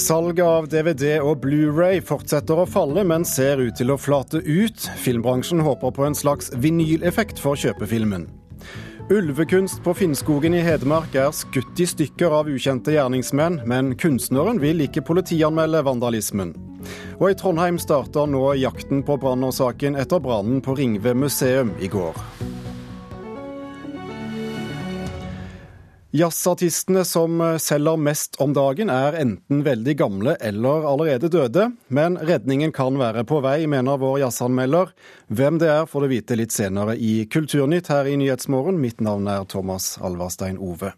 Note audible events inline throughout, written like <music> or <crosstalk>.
Salget av DVD og Blu-ray fortsetter å falle, men ser ut til å flate ut. Filmbransjen håper på en slags vinyleffekt for kjøpefilmen. Ulvekunst på Finnskogen i Hedmark er skutt i stykker av ukjente gjerningsmenn, men kunstneren vil ikke politianmelde vandalismen. Og i Trondheim starter nå jakten på brannårsaken etter brannen på Ringve museum i går. Jazzartistene som selger mest om dagen, er enten veldig gamle eller allerede døde. Men redningen kan være på vei, mener vår jazzanmelder. Hvem det er, får du vite litt senere i Kulturnytt her i Nyhetsmorgen. Mitt navn er Thomas Alverstein Ove.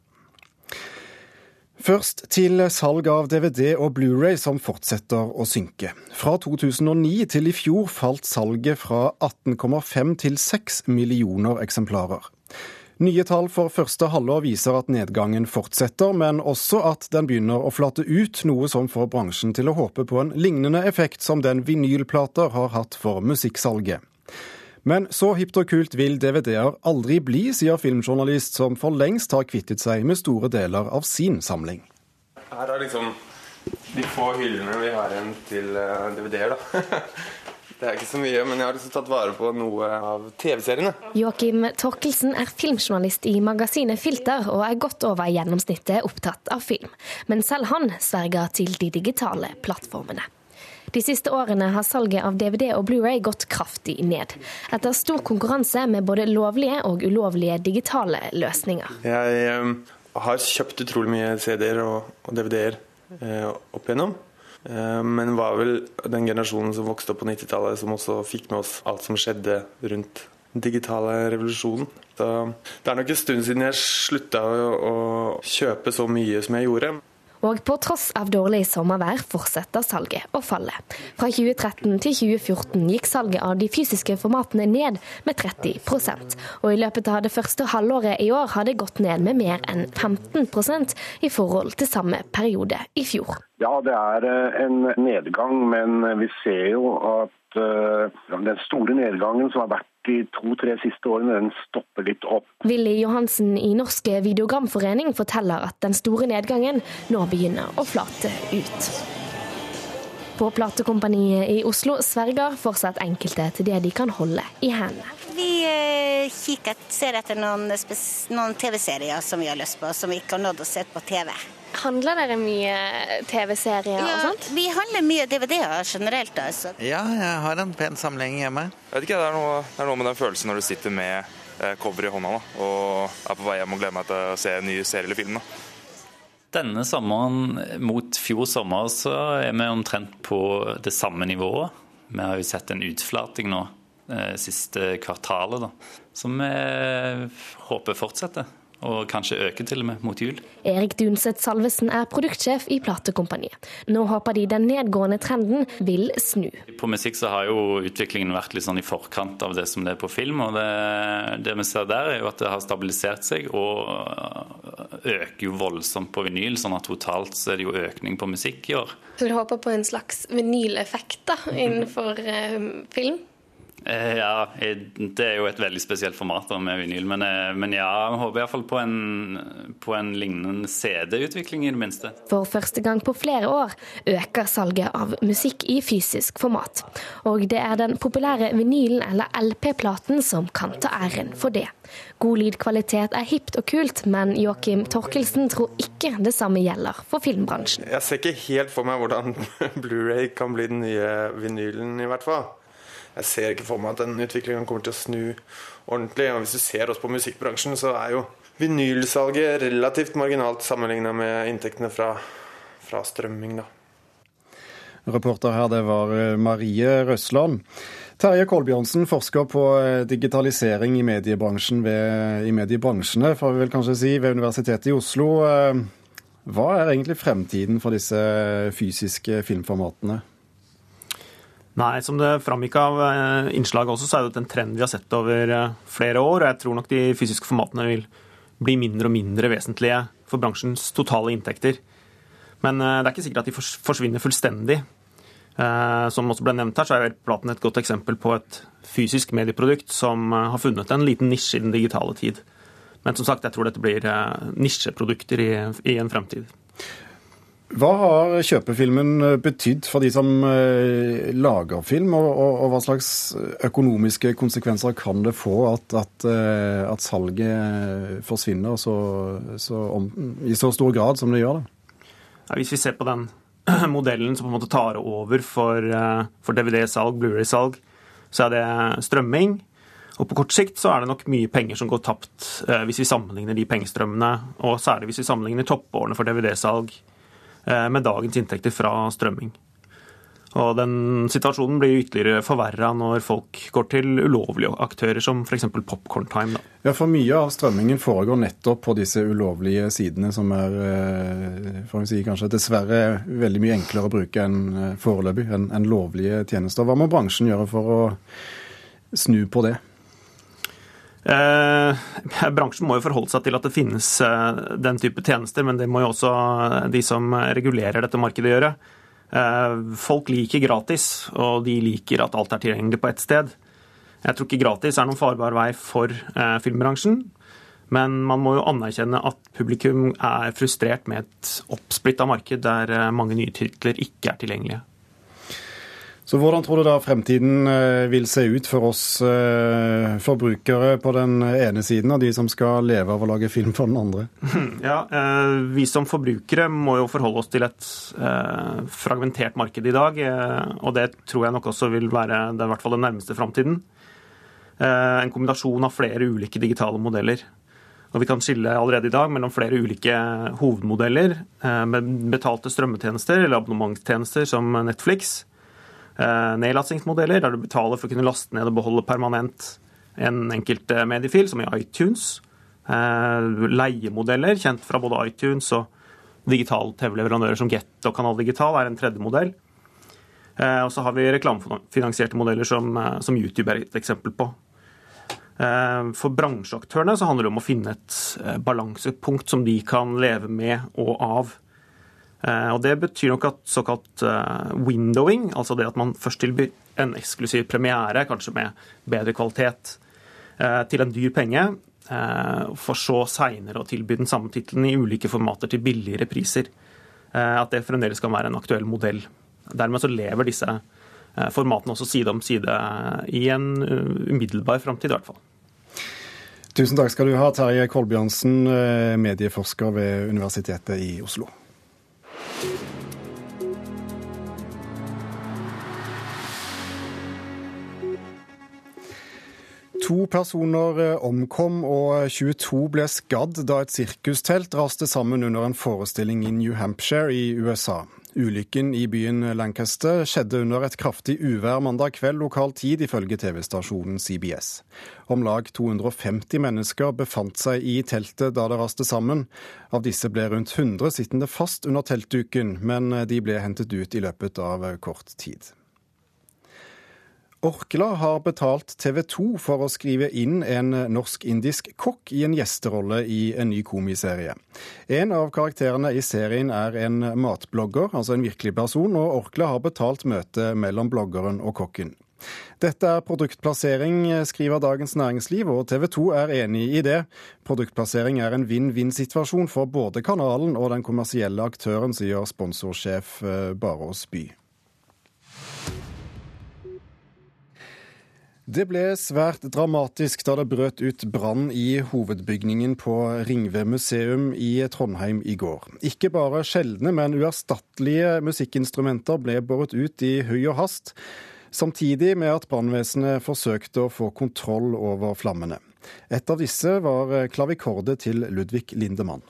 Først til salg av DVD og Blu-ray som fortsetter å synke. Fra 2009 til i fjor falt salget fra 18,5 til 6 millioner eksemplarer. Nye tall for første halvår viser at nedgangen fortsetter, men også at den begynner å flate ut, noe som får bransjen til å håpe på en lignende effekt som den vinylplater har hatt for musikksalget. Men så hipt og kult vil DVD-er aldri bli, sier filmjournalist som for lengst har kvittet seg med store deler av sin samling. Her er liksom de få hyllene vi har igjen til eh, DVD-er, da. <laughs> Det er ikke så mye, men jeg har liksom tatt vare på noe av TV-seriene. Joakim Torkelsen er filmjournalist i magasinet Filter, og er godt over gjennomsnittet opptatt av film. Men selv han sverger til de digitale plattformene. De siste årene har salget av DVD og Blu-ray gått kraftig ned. Etter stor konkurranse med både lovlige og ulovlige digitale løsninger. Jeg um, har kjøpt utrolig mye CD-er og, og DVD-er eh, opp igjennom. Eh, men var vel den generasjonen som vokste opp på 90-tallet, som også fikk med oss alt som skjedde rundt den digitale revolusjonen. Så det er nok en stund siden jeg slutta å kjøpe så mye som jeg gjorde. Og på tross av dårlig sommervær fortsetter salget å falle. Fra 2013 til 2014 gikk salget av de fysiske formatene ned med 30% Og i løpet av det første halvåret i år har det gått ned med mer enn 15% i forhold til samme periode i fjor. Ja, det er eh, en nedgang, men vi ser jo at eh, den store nedgangen som har vært de to-tre siste årene, den stopper litt opp. Willy Johansen i Norsk Videogramforening forteller at den store nedgangen nå begynner å flate ut. På platekompaniet i Oslo sverger fortsatt enkelte til det de kan holde i hendene. Vi eh, kikker, ser etter noen, noen TV-serier som vi har lyst på, som vi ikke har nådd å se på TV. Handler dere mye TV-serier ja, og sånt? Vi handler mye DVD-er generelt. altså. Ja, jeg har en pen samling hjemme. Jeg vet ikke, Det er noe, det er noe med den følelsen når du sitter med eh, cover i hånda da, og er på vei hjem og gleder meg til å se en ny serie eller film. da. Denne sommeren mot fjor sommer så er vi omtrent på det samme nivået. Vi har jo sett en utflating nå eh, siste kvartalet, da, som vi håper fortsetter og kanskje øke til og med mot jul. Erik Dunseth Salvesen er produktsjef i platekompaniet. Nå håper de den nedgående trenden vil snu. På musikk så har jo utviklingen vært litt sånn i forkant av det som det er på film. og det, det vi ser der, er jo at det har stabilisert seg og øker jo voldsomt på vinyl. sånn at totalt så er det jo økning på musikk i år. Så du håper på en slags vinyleffekt da, innenfor eh, film? Eh, ja, det er jo et veldig spesielt format med vinyl. Men, eh, men ja, jeg håper iallfall på, en, på en lignende CD-utvikling, i det minste. For første gang på flere år øker salget av musikk i fysisk format. Og det er den populære vinylen eller LP-platen som kan ta æren for det. God lydkvalitet er hipt og kult, men Joakim Torkelsen tror ikke det samme gjelder for filmbransjen. Jeg ser ikke helt for meg hvordan <laughs> Blu-ray kan bli den nye vinylen, i hvert fall jeg ser ikke for meg at den utviklingen kommer til å snu ordentlig. Og hvis du ser oss på musikkbransjen, så er jo vinylsalget relativt marginalt sammenligna med inntektene fra, fra strømming. da. Reporter her, det var eh, Marie Røsland. Terje Kolbjørnsen forsker på eh, digitalisering i mediebransjen ved, i mediebransjene, får vi vel kanskje si, ved Universitetet i Oslo. Eh, hva er egentlig fremtiden for disse fysiske filmformatene? Nei, som det framgikk av eh, innslaget også, så er det en trend vi har sett over eh, flere år. og Jeg tror nok de fysiske formatene vil bli mindre og mindre vesentlige for bransjens totale inntekter. Men eh, det er ikke sikkert at de forsvinner fullstendig. Som også ble nevnt her, så er Platen et godt eksempel på et fysisk medieprodukt som har funnet en liten nisje i den digitale tid. Men som sagt, jeg tror dette blir nisjeprodukter i, i en fremtid. Hva har kjøpefilmen betydd for de som lager film, og, og, og, hva slags økonomiske konsekvenser kan det få at, at, at salget forsvinner så, så om, i så stor grad som det gjør? Ja, hvis vi ser på den <clears throat> modellen som på en måte tar over for, for DVD-salg, Blu-ray-salg, så er det strømming. Og på kort sikt så er det nok mye penger som går tapt eh, hvis vi sammenligner de pengestrømmene, og særlig hvis vi sammenligner toppårene for DVD-salg eh, med dagens inntekter fra strømming. Og den situasjonen blir ytterligere forverra når folk går til ulovlige aktører, som f.eks. Popcorn Time. Ja, for mye av strømmingen foregår nettopp på disse ulovlige sidene, som er får vi si, kanskje dessverre veldig mye enklere å bruke enn eh, foreløpig enn en lovlige tjenester. Hva må bransjen gjøre for å snu på det? Eh, bransjen må jo forholde seg til at det finnes eh, den type tjenester, men det må jo også de som regulerer dette markedet gjøre. Eh, folk liker gratis, og de liker at alt er tilgjengelig på ett sted. Jeg tror ikke gratis er noen farbar vei for eh, filmbransjen. Men man må jo anerkjenne at publikum er frustrert med et oppsplitta marked der eh, mange nye titler ikke er tilgjengelige. Så hvordan tror du da fremtiden eh, vil se ut for oss eh, forbrukere på den ene siden, og de som skal leve av å lage film for den andre? <laughs> Ja, eh, Vi som forbrukere må jo forholde oss til et fragmentert marked i dag. Og det tror jeg nok også vil være er i hvert fall den nærmeste framtiden. En kombinasjon av flere ulike digitale modeller. Og Vi kan skille allerede i dag mellom flere ulike hovedmodeller med betalte strømmetjenester eller abonnementstjenester som Netflix nedlastingsmodeller, der du betaler for å kunne laste ned og beholde permanent en enkelt eh, mediefil, som i iTunes. Eh, leiemodeller, kjent fra både iTunes og digitale TV-leverandører som Get og Kanal Digital, er en tredje modell. Og så har vi reklamefinansierte modeller som, som YouTube er et eksempel på. For bransjeaktørene så handler det om å finne et balansepunkt som de kan leve med og av. Eh, og Det betyr nok at såkalt eh, windowing, altså det at man først tilbyr en eksklusiv premiere, kanskje med bedre kvalitet, eh, til en dyr penge, for så seinere å tilby den samme tittelen i ulike formater til billigere priser. At det fremdeles kan være en aktuell modell. Dermed så lever disse formatene også side om side i en umiddelbar framtid, i hvert fall. Tusen takk skal du ha, Terje Kolbjørnsen, medieforsker ved Universitetet i Oslo. To personer eh, omkom og 22 ble skadd da et sirkustelt raste sammen under en forestilling i New Hampshire i USA. Ulykken i byen Lancaster skjedde under et kraftig uvær mandag kveld lokal tid, ifølge TV-stasjonen CBS. Om lag 250 mennesker befant seg i teltet da det raste sammen. Av disse ble rundt 100 sittende fast under teltduken, men de ble hentet ut i løpet av kort tid. Orkla har betalt TV 2 for å skrive inn en norsk-indisk kokk i en gjesterolle i en ny komiserie. En av karakterene i serien er en matblogger, altså en virkelig person, og Orkla har betalt møtet mellom bloggeren og kokken. Dette er produktplassering, skriver Dagens Næringsliv, og TV 2 er enig i det. Produktplassering er en vinn-vinn-situasjon for både kanalen og den kommersielle aktøren, sier sponsorsjef eh, Barås By. Det ble svært dramatisk da det brøt ut brann i hovedbygningen på Ringve museum i Trondheim i går. Ikke bare sjeldne, men uerstattelige musikkinstrumenter ble båret ut i høy og hast, samtidig med at brannvesenet forsøkte å få kontroll over flammene. Et av disse var klavikordet til Ludvig Lindemann.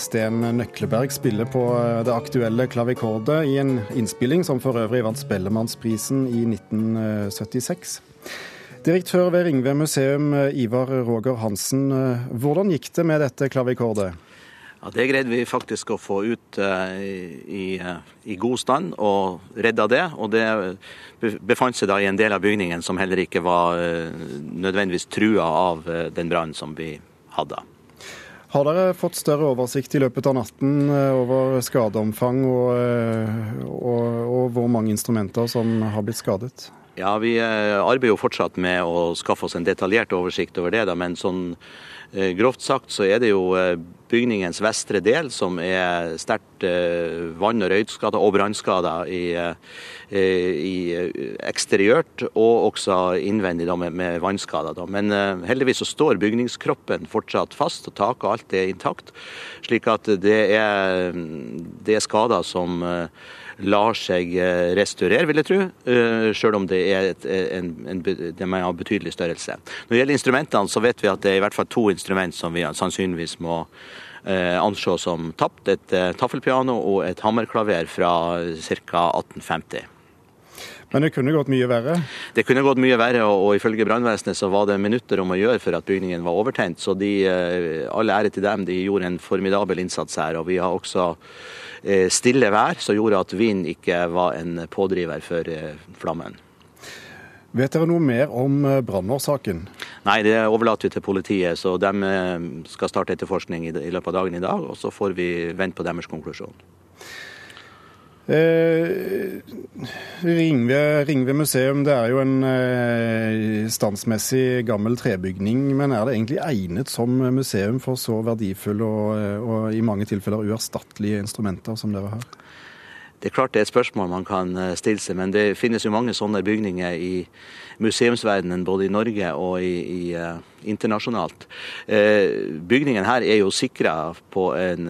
Eh, Steen Nøkleberg spille på eh, det aktuelle klavikordet i en innspilling som for øvrig vant Spellemannsprisen i 1976. Direktør ved Ringve museum, eh, Ivar Roger Hansen. Hvordan gikk det med dette klavikordet? Ja, Det greide vi faktisk å få ut uh, i, i, god stand og redda det. Og det befant seg da i en del av bygningen som heller ikke var uh, nødvendigvis trua av uh, den brannen som vi hadde. Har dere fått større oversikt i løpet av natten over skadeomfang og, og, og hvor mange instrumenter som har blitt skadet? Ja, Vi arbeider jo fortsatt med å skaffe oss en detaljert oversikt over det. Da, men sånn Eh, grovt sagt så er det jo eh, bygningens vestre del som er sterkt eh, vann- og røydskada og brannskada eksteriørt, og også innvendig da, med, med vannskader. Men heldigvis så står bygningskroppen fortsatt fast, og taket og alt er intakt. Slik at det er, det er skader som lar seg eh, restaurere, vil jeg tro, eh, selv om det er et, en, en, betydelig størrelse. Når det gjelder instrumentene, så vet vi at det er i hvert fall to instrument som vi sannsynligvis må anså som tapt. Et eh, taffelpiano og et hammerklaver fra ca. 1850. Men det kunne gått mye verre? Det kunne gått mye verre, og, ifølge brannvesenet så var det minutter om å gjøre for at bygningen var overtent. Så de, all ære til dem, de gjorde en formidabel innsats her. Og vi har også Eh, stille vær som gjorde at vind ikke var en pådriver for eh, flammen. Vet dere noe mer om eh, brannårsaken? Nei, det overlater vi til politiet. så De skal starte etterforskning i løpet av dagen i dag, og så får vi vente på deres konklusjon. Eh, Ringve, Ringve, museum det er jo en eh, standsmessig gammel trebygning, men er det egentlig egnet som museum for så verdifulle og, eh, og i mange tilfeller uerstattelige instrumenter som dere har? Det er klart det er et spørsmål man kan eh, stille seg, men det finnes jo mange sånne bygninger i museumsverdenen, både i Norge og i, i uh, internasjonalt. Uh, bygningen her er jo sikra på en,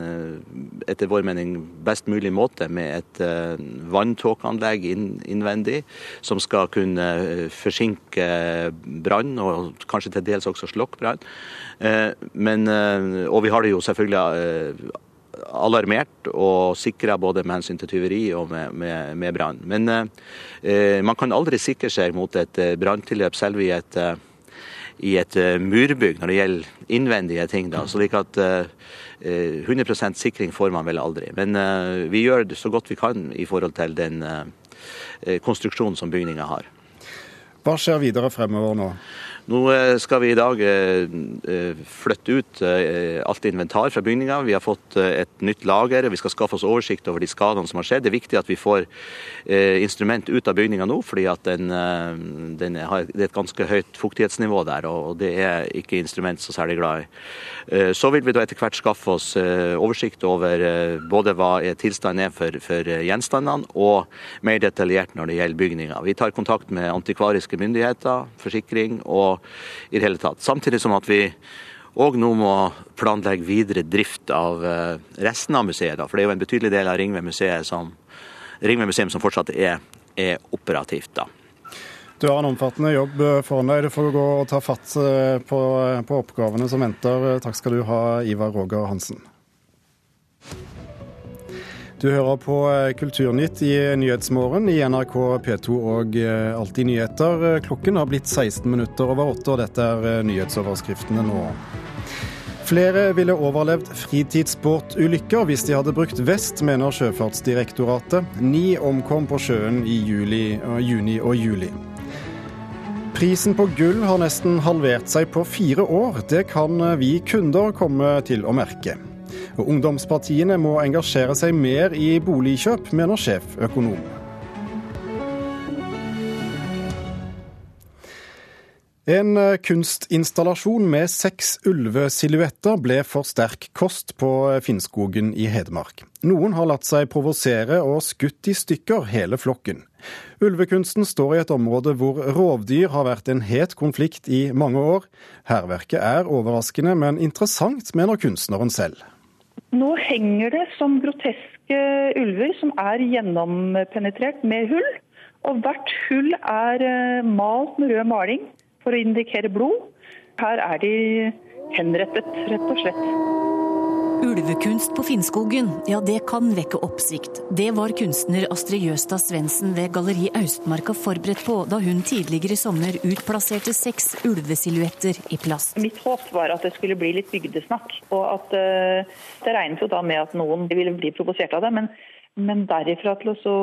etter vår mening, best mulig måte med et vanntåkeanlegg inn, innvendig, som skal kunne forsinke brann, og kanskje til dels også slokke brann. og vi har det jo selvfølgelig alarmert og sikra både med hensyn til tyveri og med, med, med brann. Men eh, man kan aldri sikre seg mot et eh, branntilløp selv i et, eh, i et eh, murbygg når det gjelder innvendige ting. da, slik at eh, 100% sikring får man vel aldri. Men eh, vi gjør det så godt vi kan i forhold til den konstruksjonen som bygninga har. Hva skjer videre fremover nå? Nå eh, skal vi i dag eh, eh, flytte ut alt inventar fra bygninga. Vi har fått et nytt lager. Vi skal skaffe oss oversikt over de skadene som har skjedd. Det er viktig at vi får instrument ut av bygninga nå, fordi den, den har, det er et ganske høyt fuktighetsnivå der. Og det er ikke instrument så særlig glad i. Så vil vi da etter hvert skaffe oss oversikt over både hva tilstanden er for, for gjenstandene, og mer detaljert når det gjelder bygninga. Vi tar kontakt med antikvariske myndigheter, forsikring og i det hele tatt. Samtidig som at vi òg nå må planlegge videre drift av eh, resten av museet. For det er jo en betydelig del av Ringve museet som, Ringve museum som fortsatt er, er operativt. da. Du har en omfattende jobb eh, foran deg. Du får gå og ta fatt eh, på, på oppgavene som venter. Takk skal du ha, Ivar Roger Hansen. Du hører på eh, Kulturnytt i Nyhetsmorgen i NRK P2 og eh, Alltid nyheter. Klokken har blitt 16 minutter over åtte, og dette er eh, nyhetsoverskriftene nå. Flere ville overlevd fritidsbåtulykker hvis de hadde brukt vest, mener Sjøfartsdirektoratet. Ni omkom på sjøen i juli, juni og juli. Prisen på gull har nesten halvert seg på fire år. Det kan vi kunder komme til å merke. Og ungdomspartiene må engasjere seg mer i boligkjøp, mener sjeføkonom. En eh, kunstinstallasjon med seks ulvesilhuetter ble for sterk kost på Finnskogen i Hedmark. Noen har latt seg provosere og skutt i stykker hele flokken. Ulvekunsten står i et område hvor rovdyr har vært en het konflikt i mange år. Hærverket er overraskende, men interessant, mener kunstneren selv. Nå henger det som groteske ulver som er gjennompenetrert med hull. Og hvert hull er eh, malt med rød maling for å indikere blod. Her er de henrettet, rett og slett. Ulvekunst på Finnskogen, ja det kan vekke oppsikt. Det var kunstner Astrid Jøstad Svendsen ved Galleri Austmarka forberedt på da hun tidligere i sommer utplasserte seks ulvesilhuetter i plast. Mitt håp var at det skulle bli litt bygdesnakk, og at uh, det regnet jo da med at noen ville bli provosert av det. Men Men derifra til, også,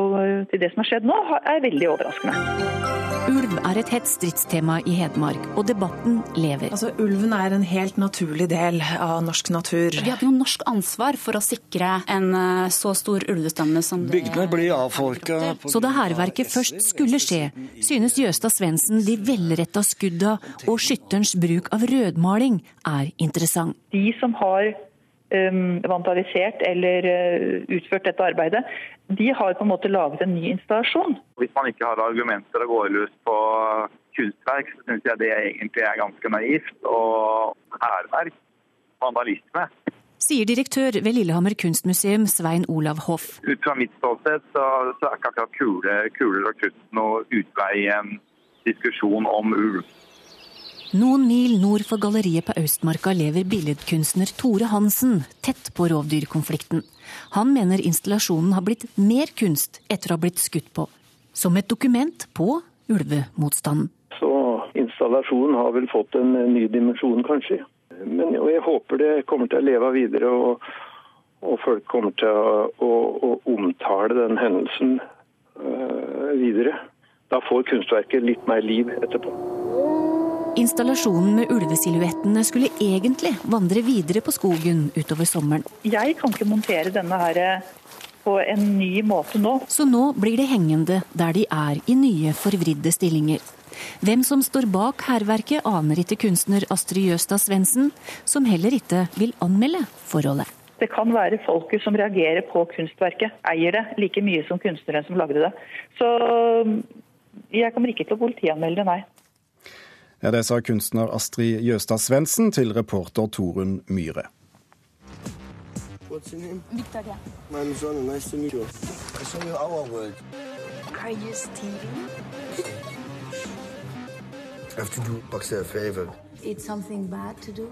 til det som har skjedd nå, er veldig overraskende. Ulv er et hett stridstema i Hedmark, og debatten lever. Altså, Ulven er en helt naturlig del av norsk natur. Vi hadde jo norsk ansvar for å sikre en eh, så stor ulvestamme som det Bygdene blir avfolka. Så da hærverket først skulle skje, synes Jøstad Svendsen de velretta skudda og skytterens bruk av rødmaling er interessant. De som har vandalisert eller uh, utført dette arbeidet, de har på en måte laget en ny installasjon. Hvis man ikke har argumenter å gå løs på kunstverk, så syns jeg det egentlig er ganske naivt. Og hærverk, vandalisme. Sier direktør ved Lillehammer kunstmuseum Svein Olav Hoff. Ut fra mitt ståsted så, så er ikke akkurat kuler, kule og krutt noe utvei i en diskusjon om ulv. Noen mil nord for galleriet på Austmarka lever billedkunstner Tore Hansen tett på rovdyrkonflikten. Han mener installasjonen har blitt mer kunst etter å ha blitt skutt på. Som et dokument på ulvemotstanden. Så installasjonen har vel fått en ny dimensjon, kanskje. Men jeg håper det kommer til å leve videre, og, og folk kommer til å, å, å omtale den hendelsen øh, videre. Da får kunstverket litt mer liv etterpå. Installasjonen med ulvesilhuettene skulle egentlig vandre videre på skogen utover sommeren. Jeg kan ikke montere denne her eh, på en ny måte nå. Så nå blir det hengende der de er i nye, forvridde stillinger. Hvem som står bak hærverket, aner ikke kunstner Astrid Jøstad Svendsen, som heller ikke vil anmelde forholdet. Det kan være folket som reagerer på kunstverket, eier det like mye som kunstneren som lagde det. Så jeg kommer ikke til å politianmelde det, nei. Ja, Det sa kunstner Astrid Jøstad Svendsen til reporter Torunn Myhre. What's your name? Victoria. My name is Ronald. Nice to meet you. I show you our world. Are you stealing? I have to do Boxer a favor. It's something bad to do?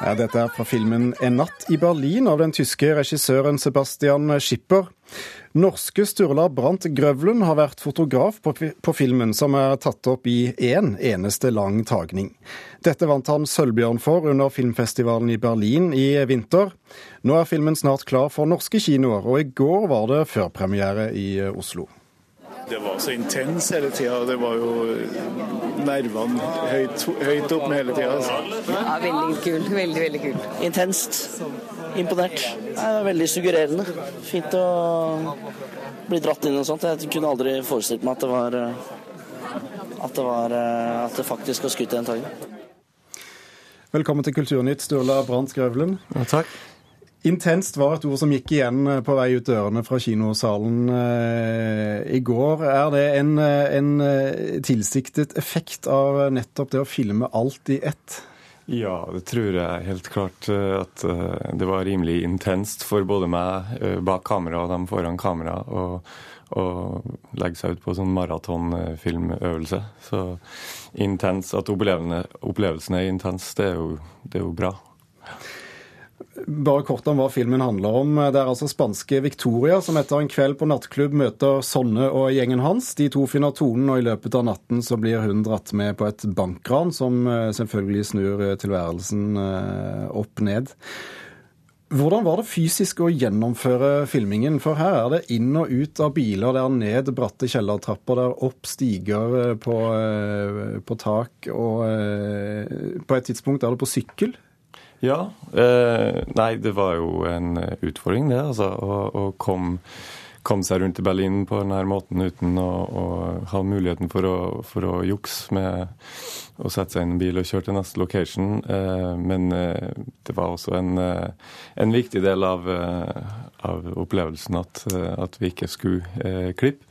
Ja, dette er fra filmen 'En natt i Berlin' av den tyske regissøren Sebastian Schipper. Norske Sturla Brandt Grøvlund har vært fotograf på, på, filmen, som er tatt opp i én en eneste lang tagning. Dette vant han Sølvbjørn for under filmfestivalen i Berlin i vinter. Nå er filmen snart klar for norske kinoer, og i går var det førpremiere i Oslo. Det var så intens hele tida. Det var jo nervene høyt, høyt opp med hele tida. Ja, veldig kul. Veldig, veldig kul. Intenst. Imponert. Det er veldig suggererende. Fint å bli dratt inn i noe sånt. Jeg kunne aldri forestilt meg at det var at det, var, at det faktisk var skutt i en tagning. Velkommen til Kulturnytt, Sturla Brandt Skrøvlen. Ja, takk. Intenst var et ord som gikk igjen eh, på vei ut dørene fra kinosalen eh, i går. Er det en, eh, en, tilsiktet effekt av nettopp det å filme alt i ett? Ja, det tror jeg helt klart at det var rimelig intenst for både meg bak kamera og dem foran kamera å legge seg ut på sånn maratonfilmøvelse. Så intens, at opplevelsen er intens, det er jo, det er jo bra. Bare kort om hva filmen handler om. Det er altså spanske Victoria som etter en kveld på nattklubb møter Sonne og gjengen hans. De to finner tonen, og i løpet av natten så blir hun dratt med på et bankran som eh, selvfølgelig snur eh, tilværelsen eh, opp ned. Hvordan var det fysisk å gjennomføre filmingen? For her er det inn og ut av biler, det er ned bratte kjellertrapper, det er opp stiger på, på tak, og på et tidspunkt er det på sykkel. Ja. Eh, nei, det var jo en utfordring, det. altså, Å, å komme kom seg rundt i Berlin på denne måten uten å, å ha muligheten for å, for å, jukse med å sette seg inn i en bil og kjøre til neste location. Eh, men eh, det var også en, eh, en viktig del av, eh, av opplevelsen at, eh, at, vi ikke skulle klippe.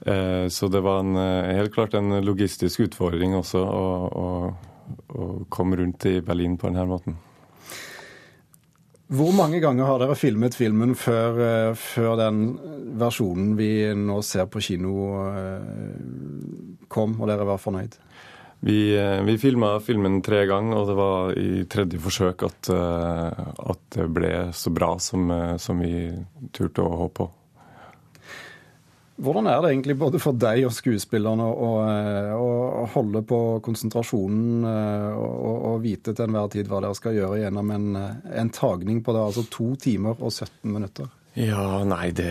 Så det var en, helt klart en logistisk utfordring også å, å å komme rundt i Berlin på denne måten. Hvor mange ganger har dere filmet filmen før, eh, før, den versjonen vi nå ser på kino eh, kom, og dere var fornøyd? Vi, eh, vi filma filmen tre ganger, og det var i tredje forsøk at, at det ble så bra som, som vi turte å håpe på. Hvordan er det egentlig både for deg og skuespillerne å, å holde på konsentrasjonen og, og, vite til enhver tid hva dere skal gjøre gjennom en, en tagning på det, altså to timer og 17 minutter? Ja, nei, det,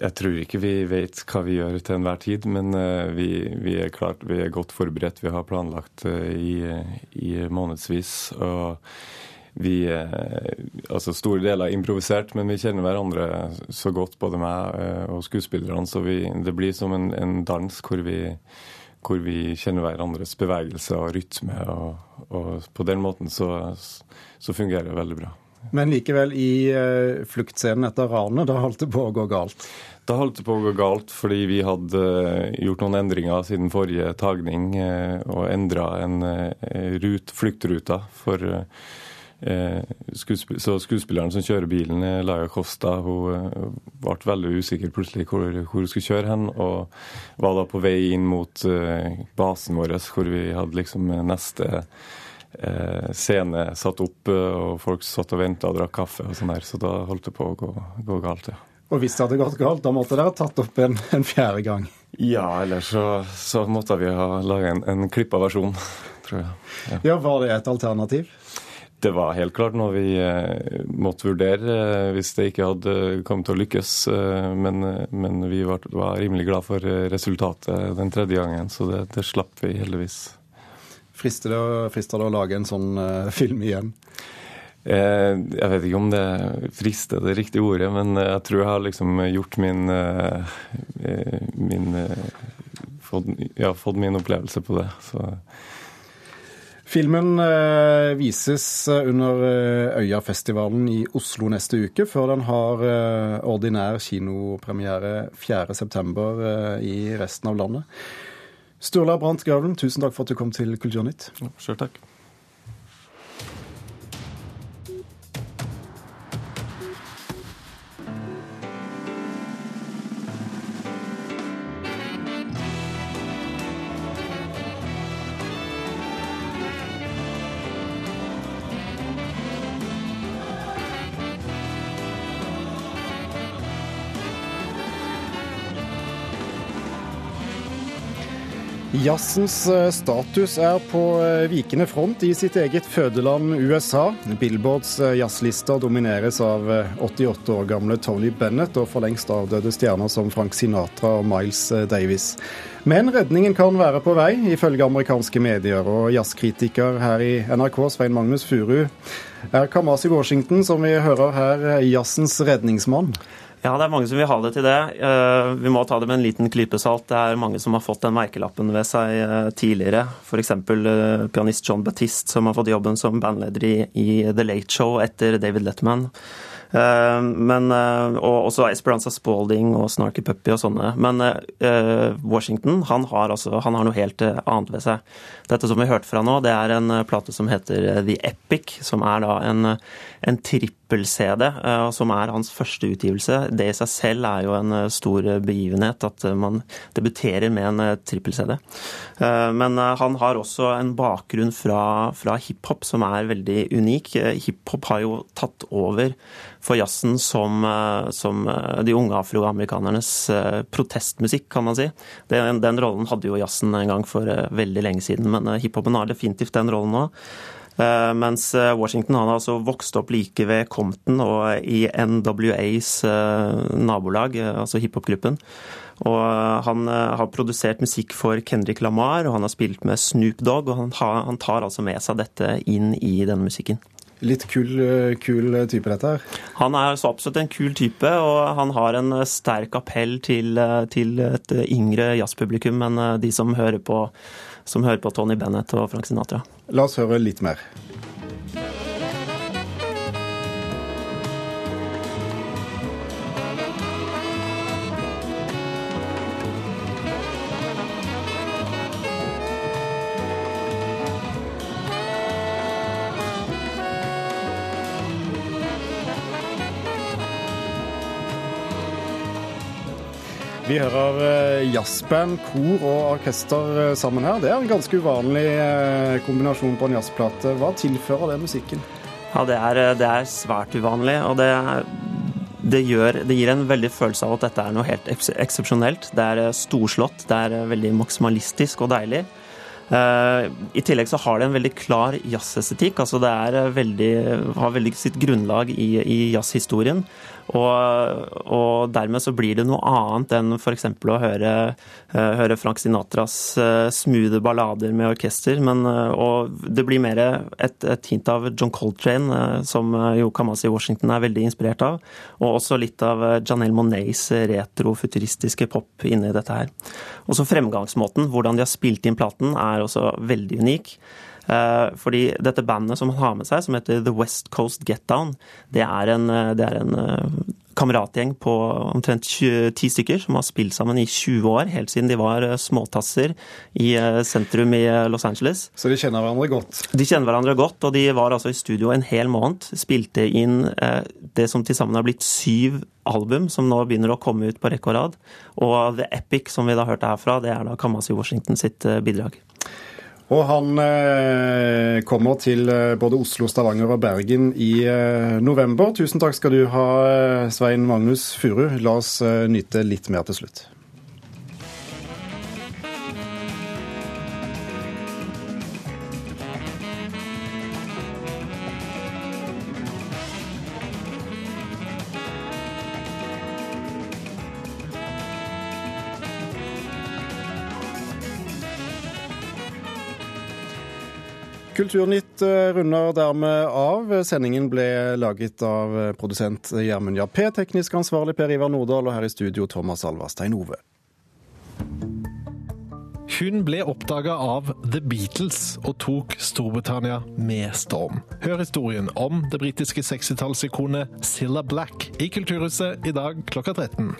jeg tror ikke vi vet hva vi gjør til enhver tid. Men uh, vi, vi, er klart, vi er godt forberedt. Vi har planlagt uh, i, i månedsvis. Og vi uh, Altså store deler er improvisert, men vi kjenner hverandre så godt, både meg og skuespillerne. Så vi, det blir som en, en dans hvor vi, hvor vi, kjenner hverandres bevegelse og rytme. Og, og på den måten så, så fungerer det veldig bra. Men likevel, i uh, fluktscenen etter ranet, da holdt det på å gå galt? Da holdt det på å gå galt fordi vi hadde gjort noen endringer siden forrige tagning og endra en rut, fluktruta for skuespill Så skuespilleren som kjører bilen, Laia Costa, hun ble veldig usikker plutselig hvor, hvor hun skulle kjøre hen, og var da på vei inn mot basen vår, hvor vi hadde liksom neste eh, scene satt opp, eh, og folk satt og venta og drakk kaffe og sånn der. Så da holdt det på å gå, gå galt, ja. Og hvis det hadde gått galt, da måtte dere ha tatt opp en, en fjerde gang? Ja, eller så, så måtte vi ha laga en, en klippa versjon, <laughs> tror jeg. Ja. ja, Var det et alternativ? Det var helt klart noe vi eh, måtte vurdere eh, hvis det ikke hadde kommet til å lykkes. Eh, men, men vi var, var, rimelig glad for resultatet den tredje gangen, så det, det slapp vi heldigvis. Frister det, frister det å lage en sånn <laughs> film igjen? Jeg vet ikke om det frister det riktige ordet, men jeg tror jeg har liksom gjort min, min fått, ja, fått min opplevelse på det. Så. Filmen vises under Øyafestivalen i Oslo neste uke, før den har ordinær kinopremiere 4.9. i resten av landet. Sturla Brandt Gravelen, tusen takk for at du kom til Kulturnytt. Selv takk. Jazzens eh, status er på eh, vikende front i sitt eget fødeland USA. Billboards eh, jazzlister domineres av 88 år gamle Tony Bennett og for lengst avdøde stjerner som Frank Sinatra og Miles Davis. Men redningen kan være på vei, ifølge amerikanske medier. Og jazzkritiker her i NRK, Svein Magnus Furu, er Kamasi Washington, som vi hører her, jazzens redningsmann? Ja, det er mange som vil ha det til det. Eh, vi må ta det med en liten klype salt. Det er mange som har fått den merkelappen ved seg eh, tidligere. F.eks. Eh, pianist John Batiste, som har fått jobben som bandleder i The Late Show etter David Letman. Eh, men, eh, og også Esperanza Spalding og Snarky Puppy og sånne. Men eh, Washington han har, altså, han har noe helt annet ved seg. Dette som vi hørte fra nå, det er en plate som heter The Epic, som er da en, en trippel-CD, som er hans første utgivelse. Det i seg selv er jo en stor begivenhet, at man debuterer med en trippel-CD. Men han har også en bakgrunn fra, fra hiphop som er veldig unik. Hiphop har jo tatt over for jazzen som, eh, som eh, de unge afroamerikanernes eh, protestmusikk, kan man si. Den, den, rollen hadde jo jazzen en gang for veldig lenge siden, men hiphopen har definitivt den rollen nå. Mens Washington han har altså vokst opp like ved Compton og i NWAs nabolag, altså hiphopgruppen. Og han har produsert musikk for Kendrick Lamar, og han har spilt med Snoop Dogg, og han, han tar altså med seg dette inn i denne musikken. Litt kul, eh, kul, type, dette her? Han er så absolutt en kul type, og han har en sterk appell til, eh, til et yngre jazzpublikum enn eh, de som hører, på, som hører på Tony Bennett og Frank Sinatra. La oss høre litt mer. Vi hører eh, jazzband, kor og orkester eh, sammen her. Det er en ganske uvanlig eh, kombinasjon på en jazzplate. Hva tilfører det musikken? Ja, det er, det er svært uvanlig. Og det det, gjør, det, gir en veldig følelse av at dette er noe helt eksepsjonelt. Det er storslått, det er veldig maksimalistisk og deilig. I tillegg så har det en veldig klar jazzestetikk. altså Det er veldig, har veldig sitt grunnlag i, i jazzhistorien. Og, og, dermed så blir det noe annet enn f.eks. å høre, uh, høre, Frank Sinatras uh, smoothe ballader med orkester. Men, uh, og det blir mer et, et, hint av John Coltrane, som jo Kamasi Washington er veldig inspirert av. Og også litt av Janelle Monets retrofuturistiske pop inni dette her. Også fremgangsmåten, hvordan de har spilt inn platen, er også veldig unik. Fordi dette bandet som han har med seg, som heter The West Coast Get Down, det er en, det er en kameratgjeng på omtrent ti stykker som har spilt sammen i 20 år, helt siden de var småtasser i sentrum i Los Angeles. Så de kjenner hverandre godt? De kjenner hverandre godt, og de var altså i studio en hel måned. Spilte inn det som til sammen har blitt syv album, som nå begynner å komme ut på rekke og rad. Og The Epic, som vi da hørte herfra, det er da Kamasi Washington sitt bidrag. Og han eh, kommer til eh, både Oslo, Stavanger og Bergen i eh, november. Tusen takk skal du ha, Svein Magnus Furu. La oss nyte litt mer til slutt. Kulturnytt runder dermed av. Sendingen ble laget av produsent Gjermund Jappé, teknisk ansvarlig Per Ivar Nordahl, og her i studio Thomas Alvarstein Ove. Hun ble oppdaga av The Beatles og tok Storbritannia med storm. Hør historien om det britiske 60-tallsikonet Silla Black i Kulturhuset i dag klokka 13.